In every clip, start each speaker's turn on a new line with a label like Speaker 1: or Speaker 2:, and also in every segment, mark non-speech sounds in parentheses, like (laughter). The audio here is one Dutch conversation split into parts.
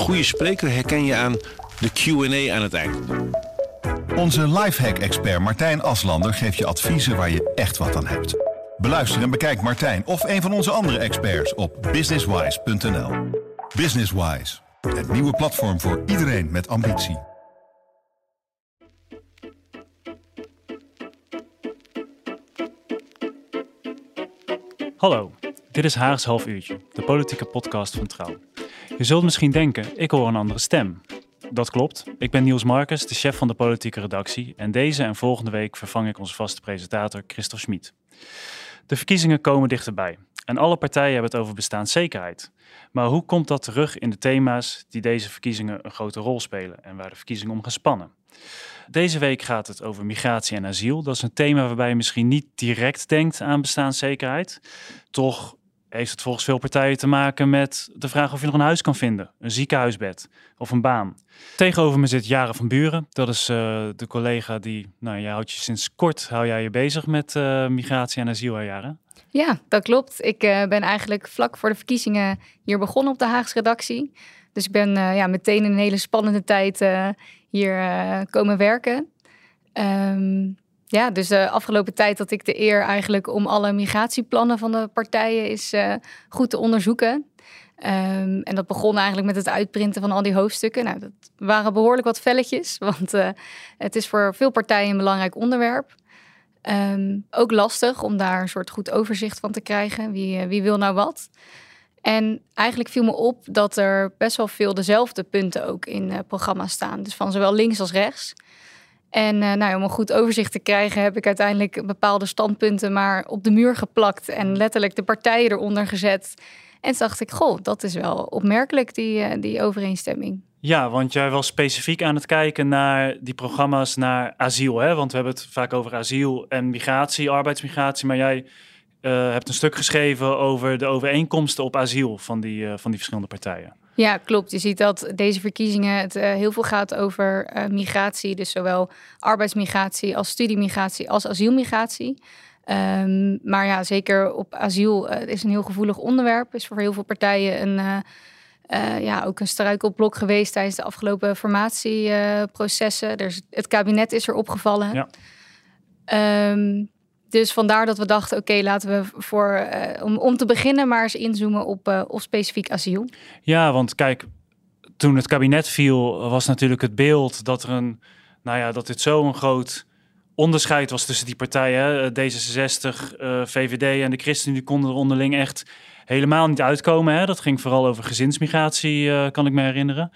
Speaker 1: goede spreker herken je aan de Q&A aan het eind.
Speaker 2: Onze lifehack-expert Martijn Aslander geeft je adviezen waar je echt wat aan hebt. Beluister en bekijk Martijn of een van onze andere experts op businesswise.nl. Businesswise, het nieuwe platform voor iedereen met ambitie.
Speaker 3: Hallo, dit is Haags Half Uurtje, de politieke podcast van Trouw. Je zult misschien denken, ik hoor een andere stem. Dat klopt. Ik ben Niels Marcus, de chef van de politieke redactie. En deze en volgende week vervang ik onze vaste presentator Christophe Schmid. De verkiezingen komen dichterbij. En alle partijen hebben het over bestaanszekerheid. Maar hoe komt dat terug in de thema's die deze verkiezingen een grote rol spelen en waar de verkiezingen om gaan spannen? Deze week gaat het over migratie en asiel. Dat is een thema waarbij je misschien niet direct denkt aan bestaanszekerheid. Toch heeft het volgens veel partijen te maken met de vraag of je nog een huis kan vinden, een ziekenhuisbed of een baan. Tegenover me zit Jaren van Buren. Dat is uh, de collega die, nou, jij houdt je sinds kort hou jij je bezig met uh, migratie en asiel, Jaren?
Speaker 4: Ja, dat klopt. Ik uh, ben eigenlijk vlak voor de verkiezingen hier begonnen op de Haagse redactie. Dus ik ben ja, meteen in een hele spannende tijd hier komen werken. Um, ja, dus de afgelopen tijd had ik de eer eigenlijk om alle migratieplannen van de partijen is uh, goed te onderzoeken. Um, en dat begon eigenlijk met het uitprinten van al die hoofdstukken. Nou, dat waren behoorlijk wat velletjes, (laughs) want uh, het is voor veel partijen een belangrijk onderwerp. Um, ook lastig om daar een soort goed overzicht van te krijgen. Wie, uh, wie wil nou wat? En eigenlijk viel me op dat er best wel veel dezelfde punten ook in programma's staan. Dus van zowel links als rechts. En uh, nou, om een goed overzicht te krijgen, heb ik uiteindelijk bepaalde standpunten maar op de muur geplakt en letterlijk de partijen eronder gezet. En toen dacht ik, goh, dat is wel opmerkelijk, die, uh, die overeenstemming.
Speaker 3: Ja, want jij was specifiek aan het kijken naar die programma's naar asiel. Hè? Want we hebben het vaak over asiel en migratie, arbeidsmigratie. Maar jij uh, hebt een stuk geschreven over de overeenkomsten op asiel van die, van die verschillende partijen.
Speaker 4: Ja, klopt. Je ziet dat deze verkiezingen het uh, heel veel gaat over uh, migratie. Dus zowel arbeidsmigratie als studiemigratie als asielmigratie. Um, maar ja, zeker op asiel uh, is een heel gevoelig onderwerp. Is voor heel veel partijen een, ja, ook een struikelblok geweest tijdens de afgelopen formatieprocessen. Dus het kabinet is er opgevallen. Ja. Um, dus vandaar dat we dachten, oké, laten we voor, uh, om, om te beginnen maar eens inzoomen op, uh, specifiek asiel.
Speaker 3: Ja, want kijk, toen het kabinet viel, was natuurlijk het beeld dat er een, nou ja, dat dit zo'n groot onderscheid was tussen die partijen. D66, uh, VVD en de ChristenUnie konden er onderling echt helemaal niet uitkomen. Hè? Dat ging vooral over gezinsmigratie, kan ik me herinneren.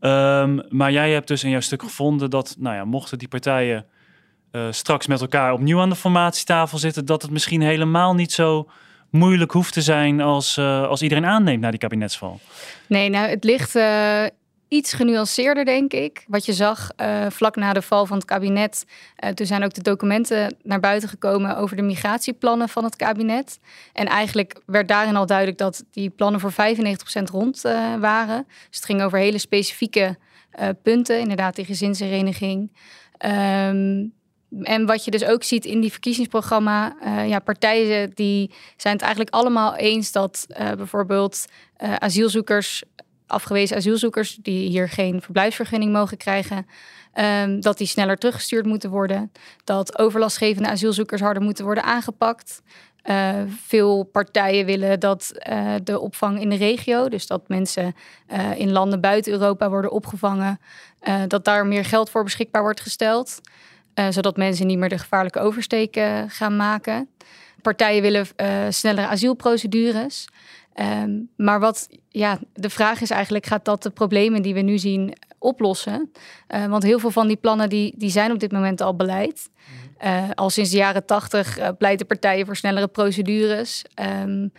Speaker 3: Um, maar jij hebt dus in jouw stuk gevonden dat, nou ja, mochten die partijen uh, straks met elkaar opnieuw aan de formatietafel zitten, dat het misschien helemaal niet zo moeilijk hoeft te zijn als, uh, als iedereen aanneemt na die kabinetsval.
Speaker 4: Nee, nou, het ligt uh, iets genuanceerder, denk ik. Wat je zag vlak na de val van het kabinet, toen zijn ook de documenten naar buiten gekomen over de migratieplannen van het kabinet. En eigenlijk werd daarin al duidelijk dat die plannen voor 95% rond waren. Dus het ging over hele specifieke punten, inderdaad, die gezinshereniging. Um, en wat je dus ook ziet in die verkiezingsprogramma, uh, ja, partijen die zijn het eigenlijk allemaal eens dat uh, bijvoorbeeld uh, asielzoekers, afgewezen asielzoekers die hier geen verblijfsvergunning mogen krijgen, um, dat die sneller teruggestuurd moeten worden. Dat overlastgevende asielzoekers harder moeten worden aangepakt. veel partijen willen dat de opvang in de regio, dus dat mensen in landen buiten Europa worden opgevangen, dat daar meer geld voor beschikbaar wordt gesteld. Uh, zodat mensen niet meer de gevaarlijke oversteken gaan maken. Partijen willen uh, snellere asielprocedures. Um, maar wat, ja, de vraag is eigenlijk, gaat dat de problemen die we nu zien oplossen? Want heel veel van die plannen die, die zijn op dit moment al beleid. Uh, al sinds de jaren tachtig pleiten partijen voor snellere procedures. Um,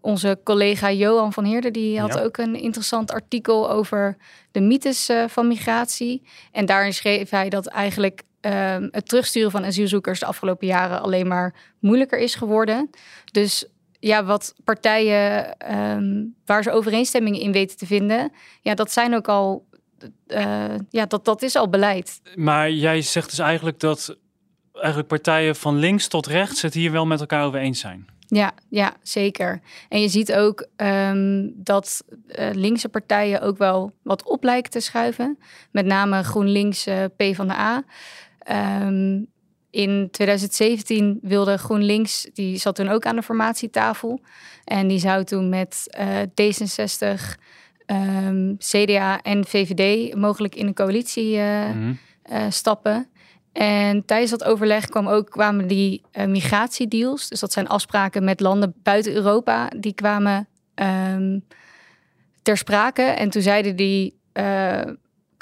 Speaker 4: onze collega Johan van Heerden die had ja. ook een interessant artikel over de mythes van migratie. En daarin schreef hij dat eigenlijk um, het terugsturen van asielzoekers de afgelopen jaren alleen maar moeilijker is geworden. Dus ja, wat partijen um, waar ze overeenstemmingen in weten te vinden, ja, dat zijn ook al, uh, ja, dat, dat is al beleid.
Speaker 3: Maar jij zegt dus eigenlijk dat eigenlijk partijen van links tot rechts het hier wel met elkaar over eens zijn.
Speaker 4: Ja, ja, zeker. En je ziet ook ehm, dat uh, linkse partijen ook wel wat op lijken te schuiven. Met name GroenLinks, uh, P van de A. Um, in 2017 wilde GroenLinks, die zat toen ook aan de formatietafel. En die zou toen met uh, D66, um, CDA en VVD mogelijk in een coalitie mm -hmm. stappen. En tijdens dat overleg kwam ook, kwamen die migratiedeals. Dus dat zijn afspraken met landen buiten Europa. Die kwamen um, ter sprake. En toen zeiden die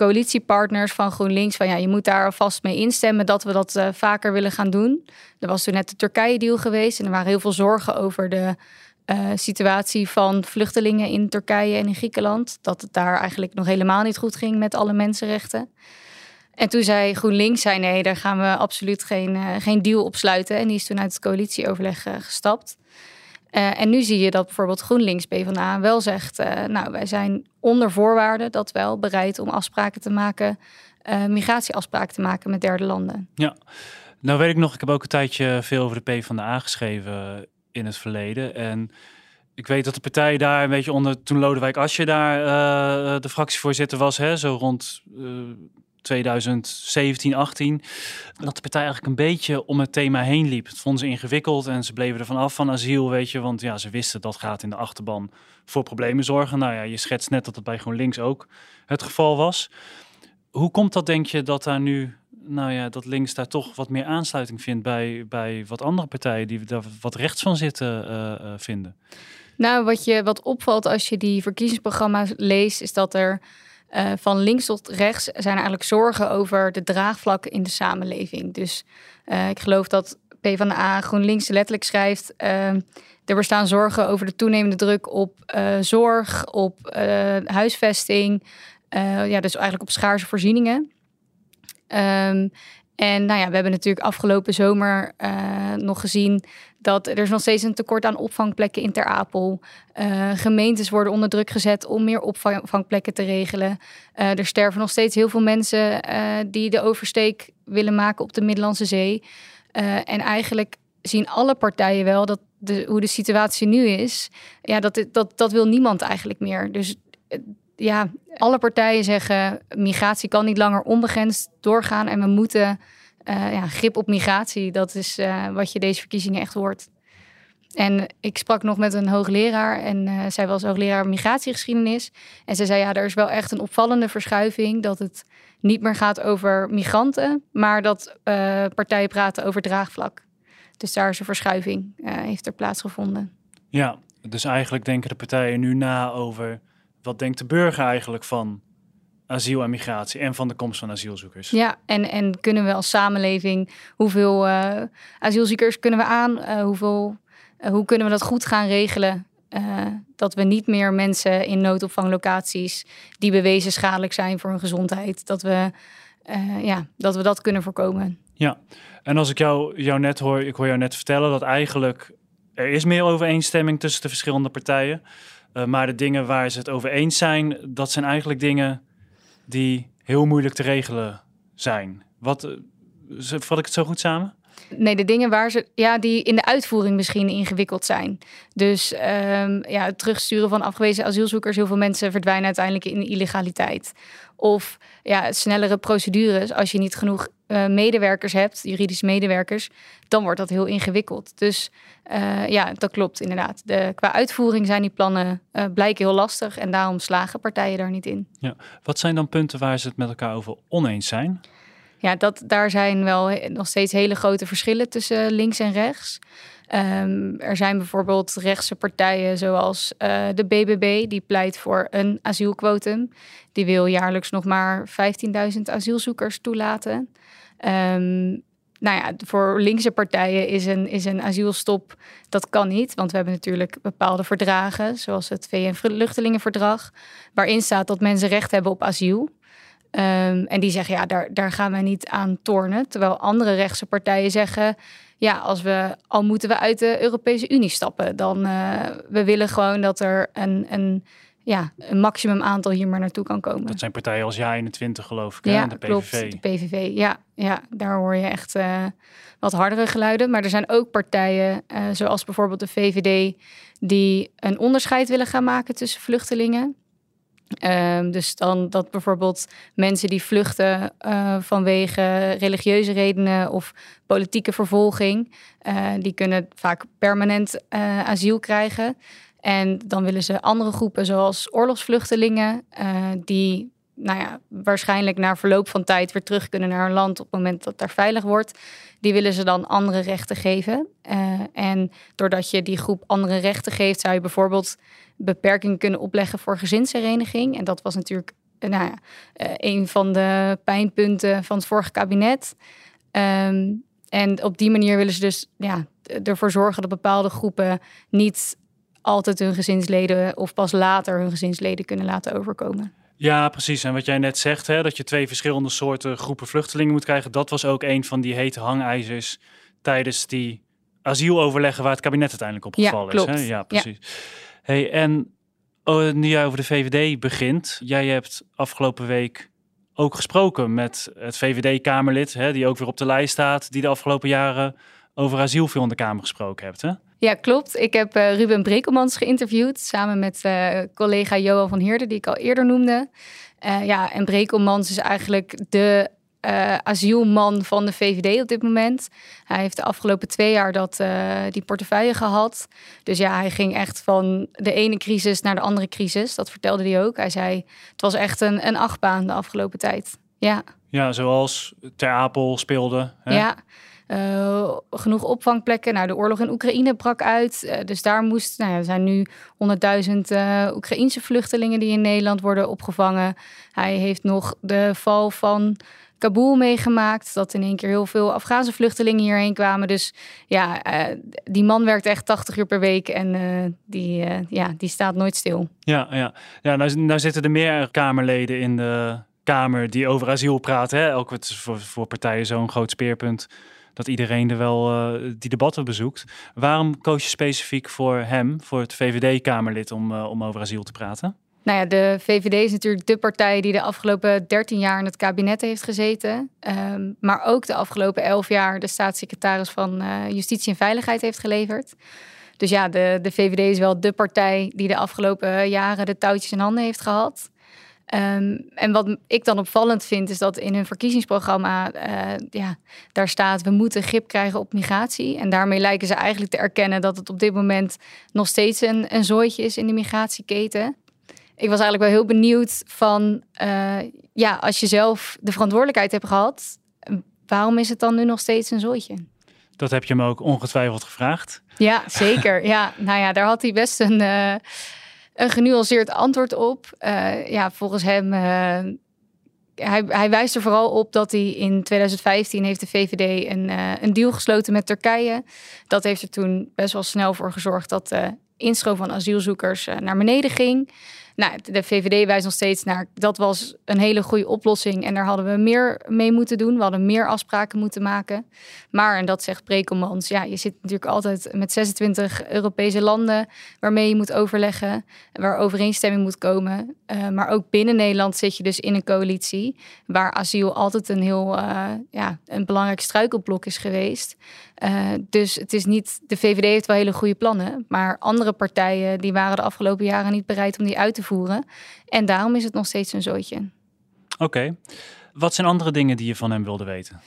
Speaker 4: coalitiepartners van GroenLinks... van ja, je moet daar alvast mee instemmen dat we dat uh, vaker willen gaan doen. Er was toen net de Turkije-deal geweest. En er waren heel veel zorgen over de situatie van vluchtelingen in Turkije en in Griekenland. Dat het daar eigenlijk nog helemaal niet goed ging met alle mensenrechten. En toen zei GroenLinks, zei nee, daar gaan we absoluut geen, uh, geen deal op sluiten. En die is toen uit het coalitieoverleg gestapt. Uh, en nu zie je dat bijvoorbeeld GroenLinks PvdA wel zegt... nou, wij zijn onder voorwaarden dat wel bereid om afspraken te maken... migratieafspraken te maken met derde landen.
Speaker 3: Ja, nou weet ik nog, ik heb ook een tijdje veel over de PvdA geschreven in het verleden. En ik weet dat de partij daar een beetje onder... toen Lodewijk Asje daar de fractievoorzitter was, hè, zo rond 2017, 18, dat de partij eigenlijk een beetje om het thema heen liep. Het vonden ze ingewikkeld en ze bleven er vanaf van asiel, weet je, want ja, ze wisten dat gaat in de achterban voor problemen zorgen. Nou ja, je schetst net dat het bij GroenLinks ook het geval was. Hoe komt dat, denk je, dat daar nu, nou ja, dat links daar toch wat meer aansluiting vindt bij, bij wat andere partijen die daar wat rechts van zitten uh, uh, vinden?
Speaker 4: Nou, wat, je, wat opvalt als je die verkiezingsprogramma's leest, is dat er uh, van links tot rechts zijn eigenlijk zorgen over de draagvlak in de samenleving. Dus uh, ik geloof dat PvdA GroenLinks letterlijk schrijft... Uh, er bestaan zorgen over de toenemende druk op zorg, op huisvesting... ja, dus eigenlijk op schaarse voorzieningen. Um, en nou ja, we hebben natuurlijk afgelopen zomer nog gezien dat er is nog steeds een tekort aan opvangplekken in Ter Apel. Uh, gemeentes worden onder druk gezet om meer opvangplekken te regelen. Uh, er sterven nog steeds heel veel mensen die de oversteek willen maken op de Middellandse Zee. en eigenlijk zien alle partijen wel dat hoe de situatie nu is, ja, dat, dat, dat wil niemand eigenlijk meer. Dus ja, alle partijen zeggen migratie kan niet langer onbegrensd doorgaan en we moeten uh, ja, grip op migratie. Dat is uh, wat je deze verkiezingen echt hoort. En ik sprak nog met een hoogleraar en uh, zij was hoogleraar migratiegeschiedenis. En ze zei ja, er is wel echt een opvallende verschuiving dat het niet meer gaat over migranten, maar dat partijen praten over draagvlak. Dus daar is een verschuiving, heeft er plaatsgevonden.
Speaker 3: Ja, dus eigenlijk denken de partijen nu na over wat denkt de burger eigenlijk van asiel en migratie en van de komst van asielzoekers.
Speaker 4: Ja, en, en kunnen we als samenleving, hoeveel uh, asielzoekers kunnen we aan? Uh, hoeveel, uh, hoe kunnen we dat goed gaan regelen? dat we niet meer mensen in noodopvanglocaties die bewezen schadelijk zijn voor hun gezondheid, dat we, ja, dat, we dat kunnen voorkomen.
Speaker 3: Ja, en als ik jou, jou net hoor, ik hoor jou net vertellen dat eigenlijk er is meer overeenstemming tussen de verschillende partijen. Maar de dingen waar ze het over eens zijn, dat zijn eigenlijk dingen die heel moeilijk te regelen zijn. Wat, uh, vat ik het zo goed samen?
Speaker 4: Nee, de dingen waar ze, ja, die in de uitvoering misschien ingewikkeld zijn. Dus um, ja, het terugsturen van afgewezen asielzoekers. Heel veel mensen verdwijnen uiteindelijk in illegaliteit. Of ja, snellere procedures. Als je niet genoeg uh, medewerkers hebt, juridische medewerkers, dan wordt dat heel ingewikkeld. Dus uh, ja, dat klopt inderdaad. De, qua uitvoering zijn die plannen uh, blijken heel lastig en daarom slagen partijen daar niet in.
Speaker 3: Ja. Wat zijn dan punten waar ze het met elkaar over oneens zijn?
Speaker 4: Ja, dat, daar zijn wel nog steeds hele grote verschillen tussen links en rechts. Um, er zijn bijvoorbeeld rechtse partijen zoals uh, de BBB, die pleit voor een asielquotum. Die wil jaarlijks nog maar 15.000 asielzoekers toelaten. Um, nou ja, voor linkse partijen is een, is een asielstop, dat kan niet. Want we hebben natuurlijk bepaalde verdragen, zoals het VN-vluchtelingenverdrag, waarin staat dat mensen recht hebben op asiel. Um, en die zeggen, ja, daar, daar gaan we niet aan tornen. Terwijl andere rechtse partijen zeggen, ja, als we al moeten we uit de Europese Unie stappen, dan uh, we willen gewoon dat er een, een ja, een maximum aantal hier maar naartoe kan komen.
Speaker 3: Dat zijn partijen als Ja21 geloof ik, hè?
Speaker 4: Ja,
Speaker 3: de PVV.
Speaker 4: klopt. De PVV, ja, ja, daar hoor je echt uh, wat hardere geluiden. Maar er zijn ook partijen, uh, zoals bijvoorbeeld de VVD, die een onderscheid willen gaan maken tussen vluchtelingen. Um, dus dan dat bijvoorbeeld mensen die vluchten uh, vanwege religieuze redenen of politieke vervolging, die kunnen vaak permanent asiel krijgen. En dan willen ze andere groepen, zoals oorlogsvluchtelingen, uh, die nou ja, waarschijnlijk na verloop van tijd weer terug kunnen naar hun land op het moment dat daar veilig wordt. Die willen ze dan andere rechten geven. Uh, en doordat je die groep andere rechten geeft, zou je bijvoorbeeld beperkingen kunnen opleggen voor gezinshereniging. En dat was natuurlijk uh, nou ja, een van de pijnpunten van het vorige kabinet. Um, en op die manier willen ze dus ja, ervoor zorgen dat bepaalde groepen niet altijd hun gezinsleden of pas later hun gezinsleden kunnen laten overkomen.
Speaker 3: Ja, precies. En wat jij net zegt, hè, dat je twee verschillende soorten groepen vluchtelingen moet krijgen, dat was ook een van die hete hangijzers tijdens die asieloverleggen waar het kabinet uiteindelijk op gevallen
Speaker 4: ja,
Speaker 3: is. Hè? Ja, precies. Ja. Hey, en oh, nu jij over de VVD begint, jij hebt afgelopen week ook gesproken met het VVD-Kamerlid, die ook weer op de lijst staat, die de afgelopen jaren over asiel veel in de Kamer gesproken hebt. Hè?
Speaker 4: Ja, klopt. Ik heb uh, Ruben Brekelmans geïnterviewd samen met uh, collega Johan van Heerden, die ik al eerder noemde. Uh, ja, en Brekelmans is eigenlijk de asielman van de VVD op dit moment. Hij heeft de afgelopen twee jaar dat, die portefeuille gehad. Dus ja, hij ging echt van de ene crisis naar de andere crisis. Dat vertelde hij ook. Hij zei, het was echt een, een achtbaan de afgelopen tijd. Ja.
Speaker 3: Ja, zoals Ter Apel speelde.
Speaker 4: Hè? Ja, uh, genoeg opvangplekken. Nou, de oorlog in Oekraïne brak uit. Uh, dus daar moest, nou er zijn nu 100.000 uh, Oekraïnse vluchtelingen die in Nederland worden opgevangen. Hij heeft nog de val van Kabul meegemaakt. Dat in één keer heel veel Afghaanse vluchtelingen hierheen kwamen. Dus ja, die man werkt echt 80 uur per week en die, ja, die staat nooit stil.
Speaker 3: Ja, ja. ja nou, nou zitten er meer Kamerleden in de Kamer die over asiel praten. Hè? Voor, voor partijen zo'n groot speerpunt dat iedereen er wel uh, die debatten bezoekt. Waarom koos je specifiek voor hem, voor het VVD-Kamerlid, om, uh, om over asiel te praten?
Speaker 4: Nou ja, de VVD is natuurlijk de partij die de afgelopen 13 jaar in het kabinet heeft gezeten. Um, maar ook de afgelopen 11 jaar de staatssecretaris van uh, Justitie en Veiligheid heeft geleverd. Dus ja, de, de VVD is wel de partij die de afgelopen jaren de touwtjes in handen heeft gehad. Um, en wat ik dan opvallend vind, is dat in hun verkiezingsprogramma, uh, ja, daar staat: we moeten grip krijgen op migratie. En daarmee lijken ze eigenlijk te erkennen dat het op dit moment nog steeds een, een zooitje is in de migratieketen. Ik was eigenlijk wel heel benieuwd van, uh, ja, als je zelf de verantwoordelijkheid hebt gehad, waarom is het dan nu nog steeds een zooitje?
Speaker 3: Dat heb je hem ook ongetwijfeld gevraagd.
Speaker 4: Ja, zeker. ja, nou ja, daar had hij best een. Uh, een genuanceerd antwoord op. Uh, ja, volgens hem. Uh, hij, hij, wijst er vooral op dat hij in 2015 heeft de VVD een, uh, een deal gesloten met Turkije. Dat heeft er toen best wel snel voor gezorgd dat de instroom van asielzoekers naar beneden ging. Nou, de VVD wijst nog steeds naar dat was een hele goede oplossing en daar hadden we meer mee moeten doen. We hadden meer afspraken moeten maken. Maar, en dat zegt Brekelmans, ja, je zit natuurlijk altijd met 26 Europese landen waarmee je moet overleggen, waar overeenstemming moet komen. Uh, maar ook binnen Nederland zit je dus in een coalitie waar asiel altijd een heel uh, ja, een belangrijk struikelblok is geweest. Uh, dus het is niet, de VVD heeft wel hele goede plannen, maar andere partijen die waren de afgelopen jaren niet bereid om die uit te voeren. En daarom is het nog steeds een zootje.
Speaker 3: Oké. Okay. Wat zijn andere dingen die je van hem wilde weten?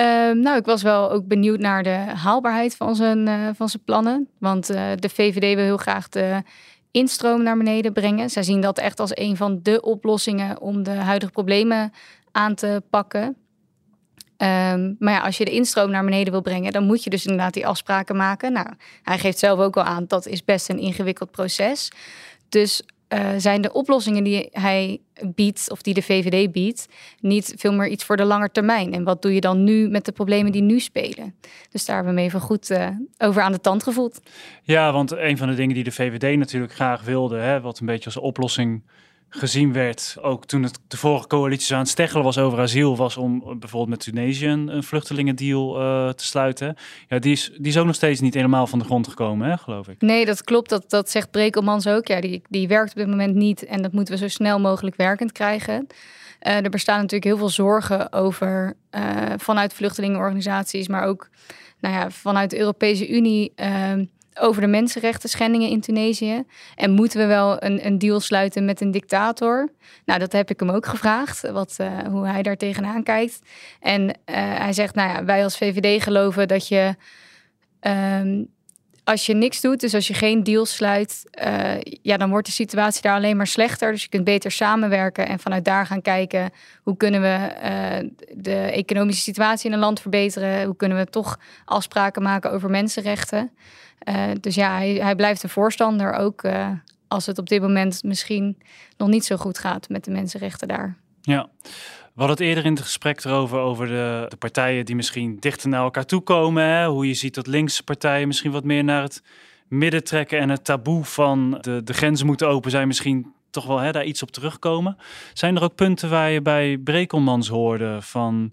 Speaker 4: Uh, nou, ik was wel ook benieuwd naar de haalbaarheid van zijn, uh, van zijn plannen. Want uh, de VVD wil heel graag de instroom naar beneden brengen. Zij zien dat echt als een van de oplossingen om de huidige problemen aan te pakken. Um, maar ja, als je de instroom naar beneden wil brengen, dan moet je dus inderdaad die afspraken maken. Nou, hij geeft zelf ook al aan, dat is best een ingewikkeld proces. Dus uh, zijn de oplossingen die hij biedt, of die de VVD biedt, niet veel meer iets voor de lange termijn? En wat doe je dan nu met de problemen die nu spelen? Dus daar hebben we me even goed uh, over aan de tand gevoeld.
Speaker 3: Ja, want een van de dingen die de VVD natuurlijk graag wilde, hè, wat een beetje als oplossing gezien werd, ook toen het de vorige coalitie aan het steggelen was over asiel, was om bijvoorbeeld met Tunesië een, vluchtelingendeal uh, te sluiten. Ja, die is, die is ook nog steeds niet helemaal van de grond gekomen, hè, geloof ik.
Speaker 4: Nee, dat klopt. Dat, dat zegt Brekelmans ook. Ja, die, die werkt op dit moment niet en dat moeten we zo snel mogelijk werkend krijgen. Uh, er bestaan natuurlijk heel veel zorgen over vanuit vluchtelingenorganisaties, maar ook nou ja, vanuit de Europese Unie ehm, over de mensenrechten schendingen in Tunesië. En moeten we wel een, een deal sluiten met een dictator? Nou, dat heb ik hem ook gevraagd, wat, uh, hoe hij daar tegenaan kijkt. En uh, hij zegt, nou ja, wij als VVD geloven dat je... Um, als je niks doet, dus als je geen deal sluit, uh, ja, dan wordt de situatie daar alleen maar slechter. Dus je kunt beter samenwerken en vanuit daar gaan kijken hoe kunnen we uh, de economische situatie in een land verbeteren. Hoe kunnen we toch afspraken maken over mensenrechten. Uh, dus ja, hij, hij, blijft een voorstander, ook als het op dit moment misschien nog niet zo goed gaat met de mensenrechten daar.
Speaker 3: Ja. We hadden het eerder in het gesprek erover, over de, de partijen die misschien dichter naar elkaar toe komen. Hoe je ziet dat linkse partijen misschien wat meer naar het midden trekken en het taboe van de, de grenzen moeten open zijn misschien toch wel hè, daar iets op terugkomen. Zijn er ook punten waar je bij Brekelmans hoorde van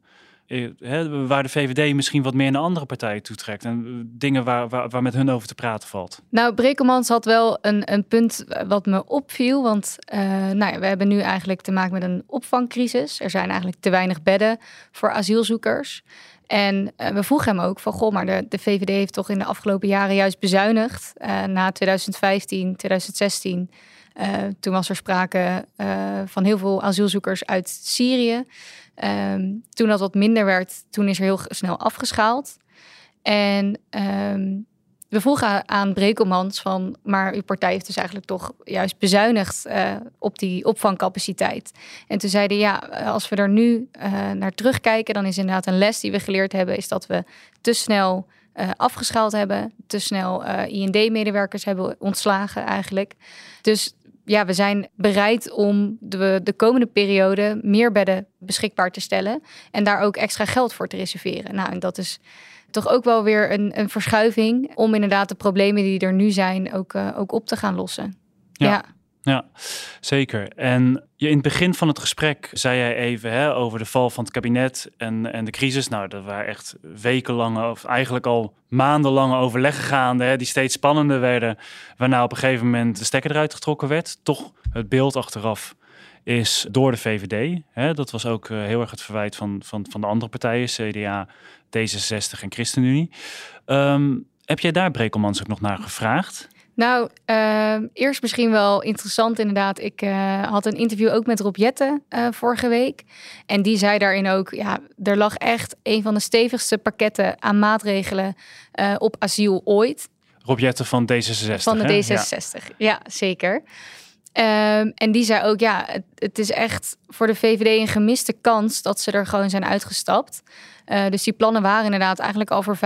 Speaker 3: eh, waar de VVD misschien wat meer naar andere partijen toetrekt en eh, dingen waar, waar, met hun over te praten valt.
Speaker 4: Nou, Brekelmans had wel een, een punt wat me opviel, want uh, nou ja, we hebben nu eigenlijk te maken met een opvangcrisis. Er zijn eigenlijk te weinig bedden voor asielzoekers. En we vroegen hem ook van, goh, maar de, de VVD heeft toch in de afgelopen jaren juist bezuinigd. Na 2015, 2016, uh, toen was er sprake van heel veel asielzoekers uit Syrië. Um, toen dat wat minder werd, toen is er heel snel afgeschaald. En um, we vroegen aan Brekelmans van, maar uw partij heeft dus eigenlijk toch juist bezuinigd uh, op die opvangcapaciteit. En toen zeiden ja, als we er nu uh, naar terugkijken, dan is inderdaad een les die we geleerd hebben, is dat we te snel afgeschaald hebben, te snel IND-medewerkers hebben ontslagen eigenlijk. Dus ja, we zijn bereid om de, de komende periode meer bedden beschikbaar te stellen. En daar ook extra geld voor te reserveren. Nou, en dat is toch ook wel weer een, een verschuiving om inderdaad de problemen die er nu zijn ook, uh, ook op te gaan lossen.
Speaker 3: ja. ja. Ja, zeker. En in het begin van het gesprek zei jij even hè, over de val van het kabinet en, en de crisis. Nou, dat waren echt wekenlange, of eigenlijk al maandenlange overleggen gaande, hè, die steeds spannender werden. Waarna op een gegeven moment de stekker eruit getrokken werd. Toch het beeld achteraf is door de VVD. Hè, dat was ook uh, heel erg het verwijt van, van, van de andere partijen, CDA, D66 en ChristenUnie. Um, heb jij daar Brekelmans ook nog naar gevraagd?
Speaker 4: Nou, uh, eerst misschien wel interessant inderdaad. Ik uh, had een interview ook met Rob Jette uh, vorige week. En die zei daarin ook, ja, er lag echt een van de stevigste pakketten aan maatregelen eh, op asiel ooit.
Speaker 3: Rob Jette van D66.
Speaker 4: Van de hè? D66, ja, ja zeker. Um, en die zei ook, ja, het, het, is echt voor de VVD een gemiste kans dat ze er gewoon zijn uitgestapt. dus die plannen waren inderdaad eigenlijk al voor 95%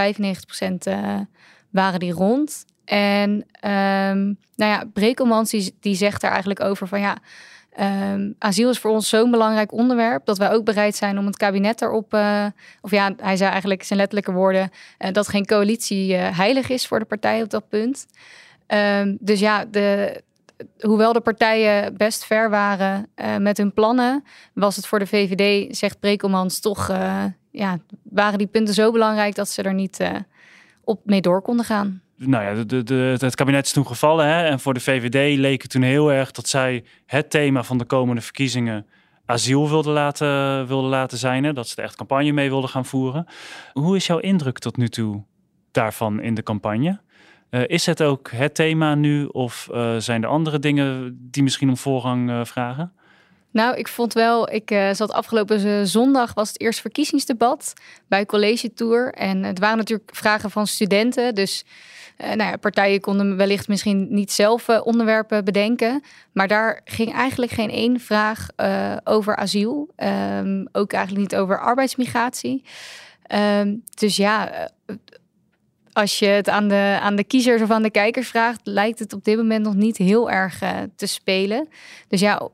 Speaker 4: waren die rond. En um, nou ja, Brekelmans die, zegt daar eigenlijk over van ja, um, asiel is voor ons zo'n belangrijk onderwerp dat wij ook bereid zijn om het kabinet erop, uh, of ja, hij zei eigenlijk zijn letterlijke woorden, uh, dat geen coalitie uh, heilig is voor de partij op dat punt. Um, dus ja, de, hoewel de partijen best ver waren met hun plannen, was het voor de VVD, zegt Brekelmans, toch, ja, waren die punten zo belangrijk dat ze er niet op mee door konden gaan
Speaker 3: nou ja, de, het kabinet is toen gevallen. Hè? En voor de VVD leek het toen heel erg dat zij het thema van de komende verkiezingen asiel wilden laten, wilden laten zijn. Hè? Dat ze er echt campagne mee wilden gaan voeren. Hoe is jouw indruk tot nu toe daarvan in de campagne? Uh, is het ook het thema nu of uh, zijn er andere dingen die misschien om voorrang uh, vragen?
Speaker 4: Nou, ik vond wel, ik zat afgelopen zondag, was het eerste verkiezingsdebat bij College Tour. En het waren natuurlijk vragen van studenten. Dus nou ja, partijen konden wellicht misschien niet zelf uh, onderwerpen bedenken. Maar daar ging eigenlijk geen één vraag over asiel. Um, ook eigenlijk niet over arbeidsmigratie. Um, dus ja, als je het aan de, aan de kiezers of aan de kijkers vraagt, lijkt het op dit moment nog niet heel erg te spelen. Dus ja,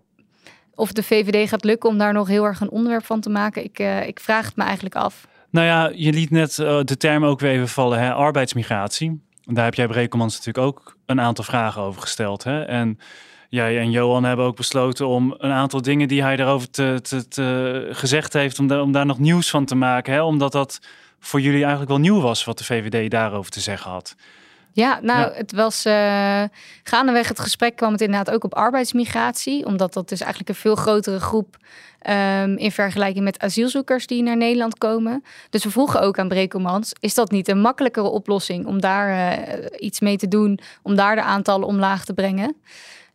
Speaker 4: of de VVD gaat lukken om daar nog heel erg een onderwerp van te maken, ik, ik vraag het me eigenlijk af.
Speaker 3: Nou ja, je liet net de term ook weer even vallen, hè? arbeidsmigratie. Daar heb jij Brekelmans natuurlijk ook een aantal vragen over gesteld. Hè? En jij en Johan hebben ook besloten om een aantal dingen die hij daarover te, te, gezegd heeft, om, da om daar nog nieuws van te maken. Hè? Omdat dat voor jullie eigenlijk wel nieuw was wat de VVD daarover te zeggen had.
Speaker 4: Ja, nou, het was uh, gaandeweg het gesprek kwam het inderdaad ook op arbeidsmigratie, omdat dat dus eigenlijk een veel grotere groep um, in vergelijking met asielzoekers die naar Nederland komen. Dus we vroegen ook aan Brekelmans, is dat niet een makkelijkere oplossing om daar uh, iets mee te doen, om daar de aantallen omlaag te brengen?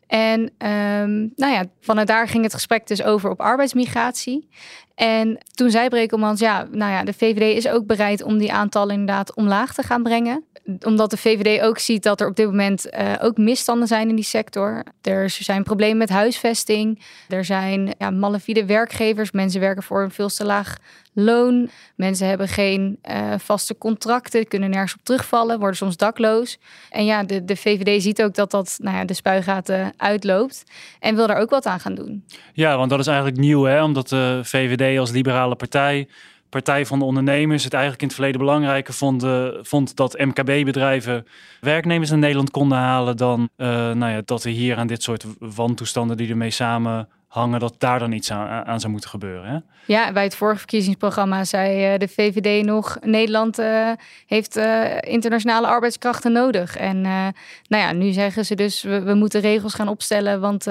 Speaker 4: En um, nou ja, vanuit daar ging het gesprek dus over op arbeidsmigratie. En toen zei Brekelmans, ja, nou ja, de VVD is ook bereid om die aantallen inderdaad omlaag te gaan brengen omdat de VVD ook ziet dat er op dit moment uh, ook misstanden zijn in die sector. Er zijn problemen met huisvesting. Er zijn ja, malafide werkgevers. Mensen werken voor een veel te laag loon. Mensen hebben geen uh, vaste contracten, kunnen nergens op terugvallen, worden soms dakloos. En ja, de, de VVD ziet ook dat dat nou ja, de spuigaten uitloopt en wil daar ook wat aan gaan doen.
Speaker 3: Ja, want dat is eigenlijk nieuw, hè? omdat de VVD als liberale partij Partij van de Ondernemers het eigenlijk in het verleden belangrijker vond, vond dat MKB-bedrijven werknemers in Nederland konden halen dan uh, nou ja, dat er hier aan dit soort wantoestanden die ermee samenhangen, dat daar dan iets aan, aan zou moeten gebeuren. Hè?
Speaker 4: Ja, bij het vorige verkiezingsprogramma zei uh, de VVD nog: Nederland heeft internationale arbeidskrachten nodig. En nou ja, nu zeggen ze dus: we, we moeten regels gaan opstellen, want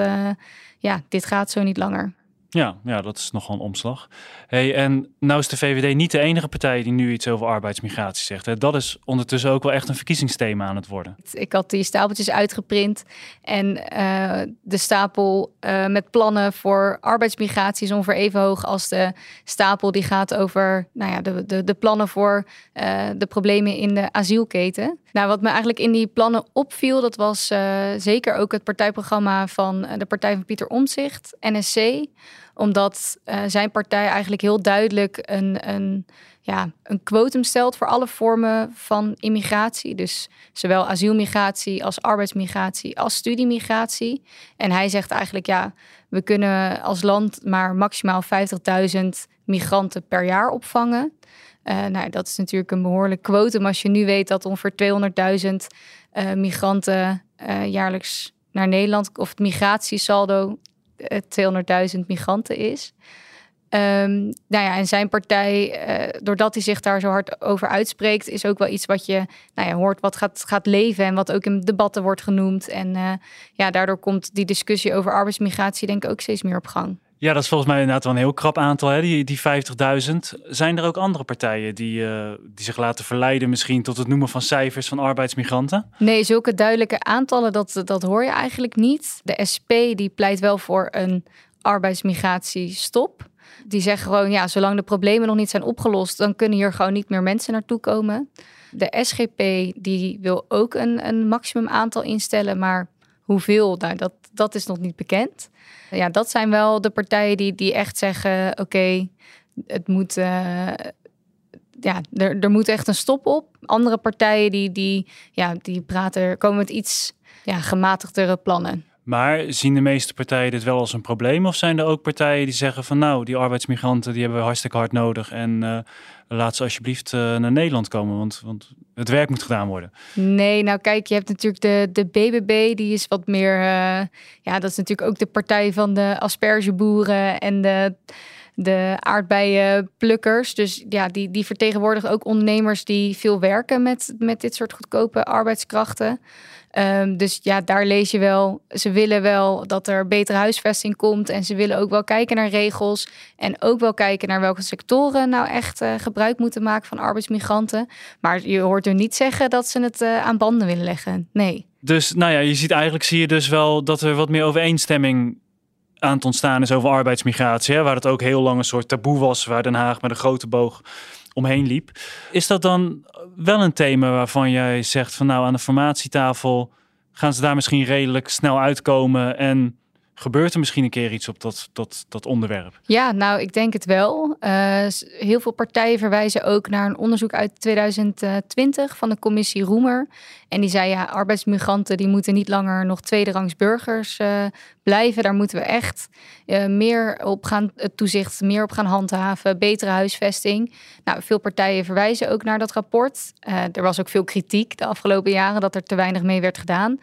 Speaker 4: ja, dit gaat zo niet langer.
Speaker 3: Ja, ja, dat is nogal een omslag. Hey, en nou is de VVD niet de enige partij die nu iets over arbeidsmigratie zegt. Hè. Dat is ondertussen ook wel echt een verkiezingsthema aan het worden.
Speaker 4: Ik had die stapeltjes uitgeprint en uh, de stapel uh, met plannen voor arbeidsmigratie is ongeveer even hoog als de stapel die gaat over nou ja, de, de, de plannen voor uh, de problemen in de asielketen. Nou, wat me eigenlijk in die plannen opviel, dat was zeker ook het partijprogramma van de partij van Pieter Omzicht, NSC omdat uh, zijn partij eigenlijk heel duidelijk een, een, ja, een quotum stelt voor alle vormen van immigratie. Dus zowel asielmigratie als arbeidsmigratie als studiemigratie. En hij zegt eigenlijk, ja, we kunnen als land maar maximaal 50.000 migranten per jaar opvangen. Uh, nou, dat is natuurlijk een behoorlijk quotum als je nu weet dat ongeveer 200.000 uh, migranten uh, jaarlijks naar Nederland, of het migratiesaldo 200.000 migranten is. Um, nou ja, en zijn partij, doordat hij zich daar zo hard over uitspreekt, is ook wel iets wat je nou ja, hoort wat gaat, gaat leven en wat ook in debatten wordt genoemd. En ja, daardoor komt die discussie over arbeidsmigratie denk ik ook steeds meer op gang.
Speaker 3: Ja, dat is volgens mij inderdaad wel een heel krap aantal, hè? die, die 50.000. Zijn er ook andere partijen die, uh, die zich laten verleiden misschien tot het noemen van cijfers van arbeidsmigranten?
Speaker 4: Nee, zulke duidelijke aantallen, dat, dat hoor je eigenlijk niet. De SP die pleit wel voor een arbeidsmigratiestop. Die zeggen gewoon, ja, zolang de problemen nog niet zijn opgelost, dan kunnen hier gewoon niet meer mensen naartoe komen. De SGP die wil ook een, een maximum aantal instellen, maar hoeveel, nou, dat, dat is nog niet bekend. Ja, dat zijn wel de partijen die, die echt zeggen: oké, het moet. Uh, ja, er, er moet echt een stop op. Andere partijen die, die, ja, die praten, komen met iets ja, gematigdere plannen.
Speaker 3: Maar zien de meeste partijen dit wel als een probleem? Of zijn er ook partijen die zeggen van nou, die arbeidsmigranten die hebben we hartstikke hard nodig en uh, laat ze alsjeblieft uh, naar Nederland komen, want, want het werk moet gedaan worden.
Speaker 4: Nee, nou kijk, je hebt natuurlijk de, de BBB, die is wat meer, uh, ja, dat is natuurlijk ook de partij van de aspergeboeren en de de aardbeienplukkers. Dus ja, die, die vertegenwoordigen ook ondernemers die veel werken met, met dit soort goedkope arbeidskrachten. Um, dus ja, daar lees je wel. Ze willen wel dat er betere huisvesting komt. En ze willen ook wel kijken naar regels. En ook wel kijken naar welke sectoren nou echt uh, gebruik moeten maken van arbeidsmigranten. Maar je hoort er niet zeggen dat ze het uh, aan banden willen leggen. Nee.
Speaker 3: Dus nou ja, je ziet eigenlijk zie je dus wel dat er wat meer overeenstemming aan het ontstaan is over arbeidsmigratie. Waar het ook heel lang een soort taboe was, waar Den Haag met een grote boog omheen liep. Is dat dan wel een thema waarvan jij zegt van nou aan de formatietafel gaan ze daar misschien redelijk snel uitkomen en Gebeurt er misschien een keer iets op dat, dat, dat onderwerp?
Speaker 4: Ja, nou, ik denk het wel. Uh, heel veel partijen verwijzen ook naar een onderzoek uit 2020 van de commissie Roemer. En die zei, ja, arbeidsmigranten die moeten niet langer nog tweederangs burgers uh, blijven. Daar moeten we echt uh, meer op gaan, toezicht meer op gaan handhaven, betere huisvesting. Nou, veel partijen verwijzen ook naar dat rapport. er was ook veel kritiek de afgelopen jaren dat er te weinig mee werd gedaan.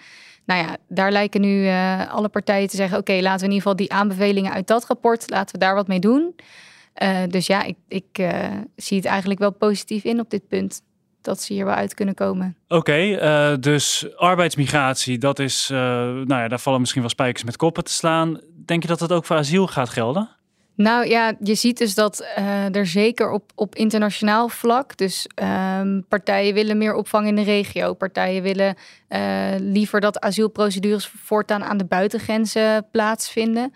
Speaker 4: Nou ja, daar lijken nu uh, alle partijen te zeggen: oké, laten we in ieder geval die aanbevelingen uit dat rapport, laten we daar wat mee doen. Uh, dus ja, ik, ik uh, zie het eigenlijk wel positief in op dit punt. Dat ze hier wel uit kunnen komen.
Speaker 3: Oké, dus arbeidsmigratie, dat is, nou ja, daar vallen misschien wel spijkers met koppen te slaan. Denk je dat dat ook voor asiel gaat gelden?
Speaker 4: Nou ja, je ziet dus dat uh, er zeker op, op internationaal vlak, dus um, partijen willen meer opvang in de regio. Partijen willen uh, liever dat asielprocedures voortaan aan de buitengrenzen plaatsvinden.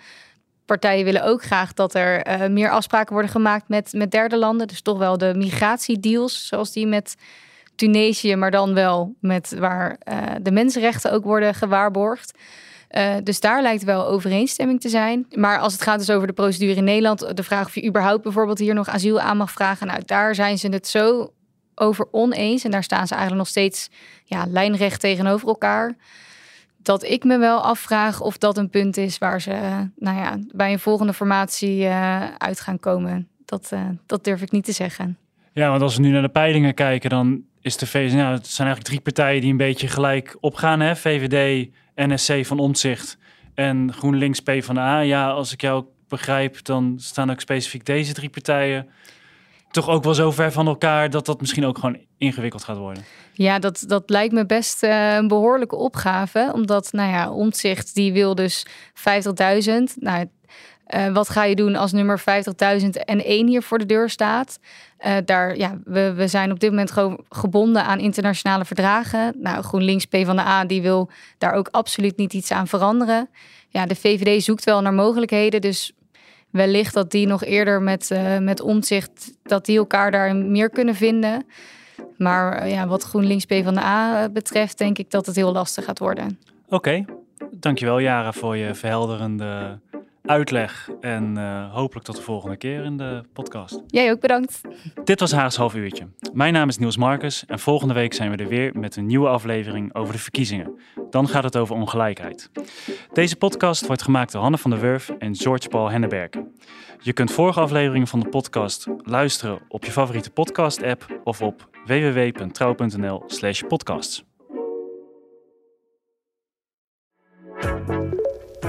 Speaker 4: Partijen willen ook graag dat er uh, meer afspraken worden gemaakt met, met derde landen. Dus toch wel de migratiedeals, zoals die met Tunesië, maar dan wel met waar de mensenrechten ook worden gewaarborgd. Uh, dus daar lijkt wel overeenstemming te zijn. Maar als het gaat dus over de procedure in Nederland, de vraag of je überhaupt bijvoorbeeld hier nog asiel aan mag vragen, nou, daar zijn ze het zo over oneens. En daar staan ze eigenlijk nog steeds ja, lijnrecht tegenover elkaar. Dat ik me wel afvraag of dat een punt is waar ze nou ja, bij een volgende formatie uh, uit gaan komen. Dat, dat durf ik niet te zeggen.
Speaker 3: Ja, want als we nu naar de peilingen kijken, dan is de VVD. Nou, het zijn eigenlijk drie partijen die een beetje gelijk opgaan. Hè? VVD, NSC van Omtzigt en GroenLinks P van de A. Ja, als ik jou begrijp, dan staan ook specifiek deze drie partijen toch ook wel zo ver van elkaar dat dat misschien ook gewoon ingewikkeld gaat worden.
Speaker 4: Ja, dat, dat lijkt me best uh, een behoorlijke opgave. Omdat, nou ja, Omtzigt die wil dus 50.000. Nou, uh, wat ga je doen als nummer 50.001 hier voor de deur staat? Uh, daar, ja, we, we zijn op dit moment gewoon gebonden aan internationale verdragen. Nou, GroenLinks PvdA die wil daar ook absoluut niet iets aan veranderen. Ja, de VVD zoekt wel naar mogelijkheden, dus wellicht dat die nog eerder met, uh, met omzicht, dat die elkaar daar meer kunnen vinden. Maar ja, wat GroenLinks PvdA betreft, denk ik dat het heel lastig gaat worden.
Speaker 3: Oké, dankjewel Jara voor je verhelderende uitleg. En uh, hopelijk tot de volgende keer in de podcast.
Speaker 4: Jij ook bedankt.
Speaker 3: Dit was Haags half uurtje. Mijn naam is Niels Marcus en volgende week zijn we er weer met een nieuwe aflevering over de verkiezingen. Dan gaat het over ongelijkheid. Deze podcast wordt gemaakt door Hanne van der Wurf en George Paul Hennebergen. Je kunt vorige afleveringen van de podcast luisteren op je favoriete podcast-app of op www.trouw.nl/podcasts.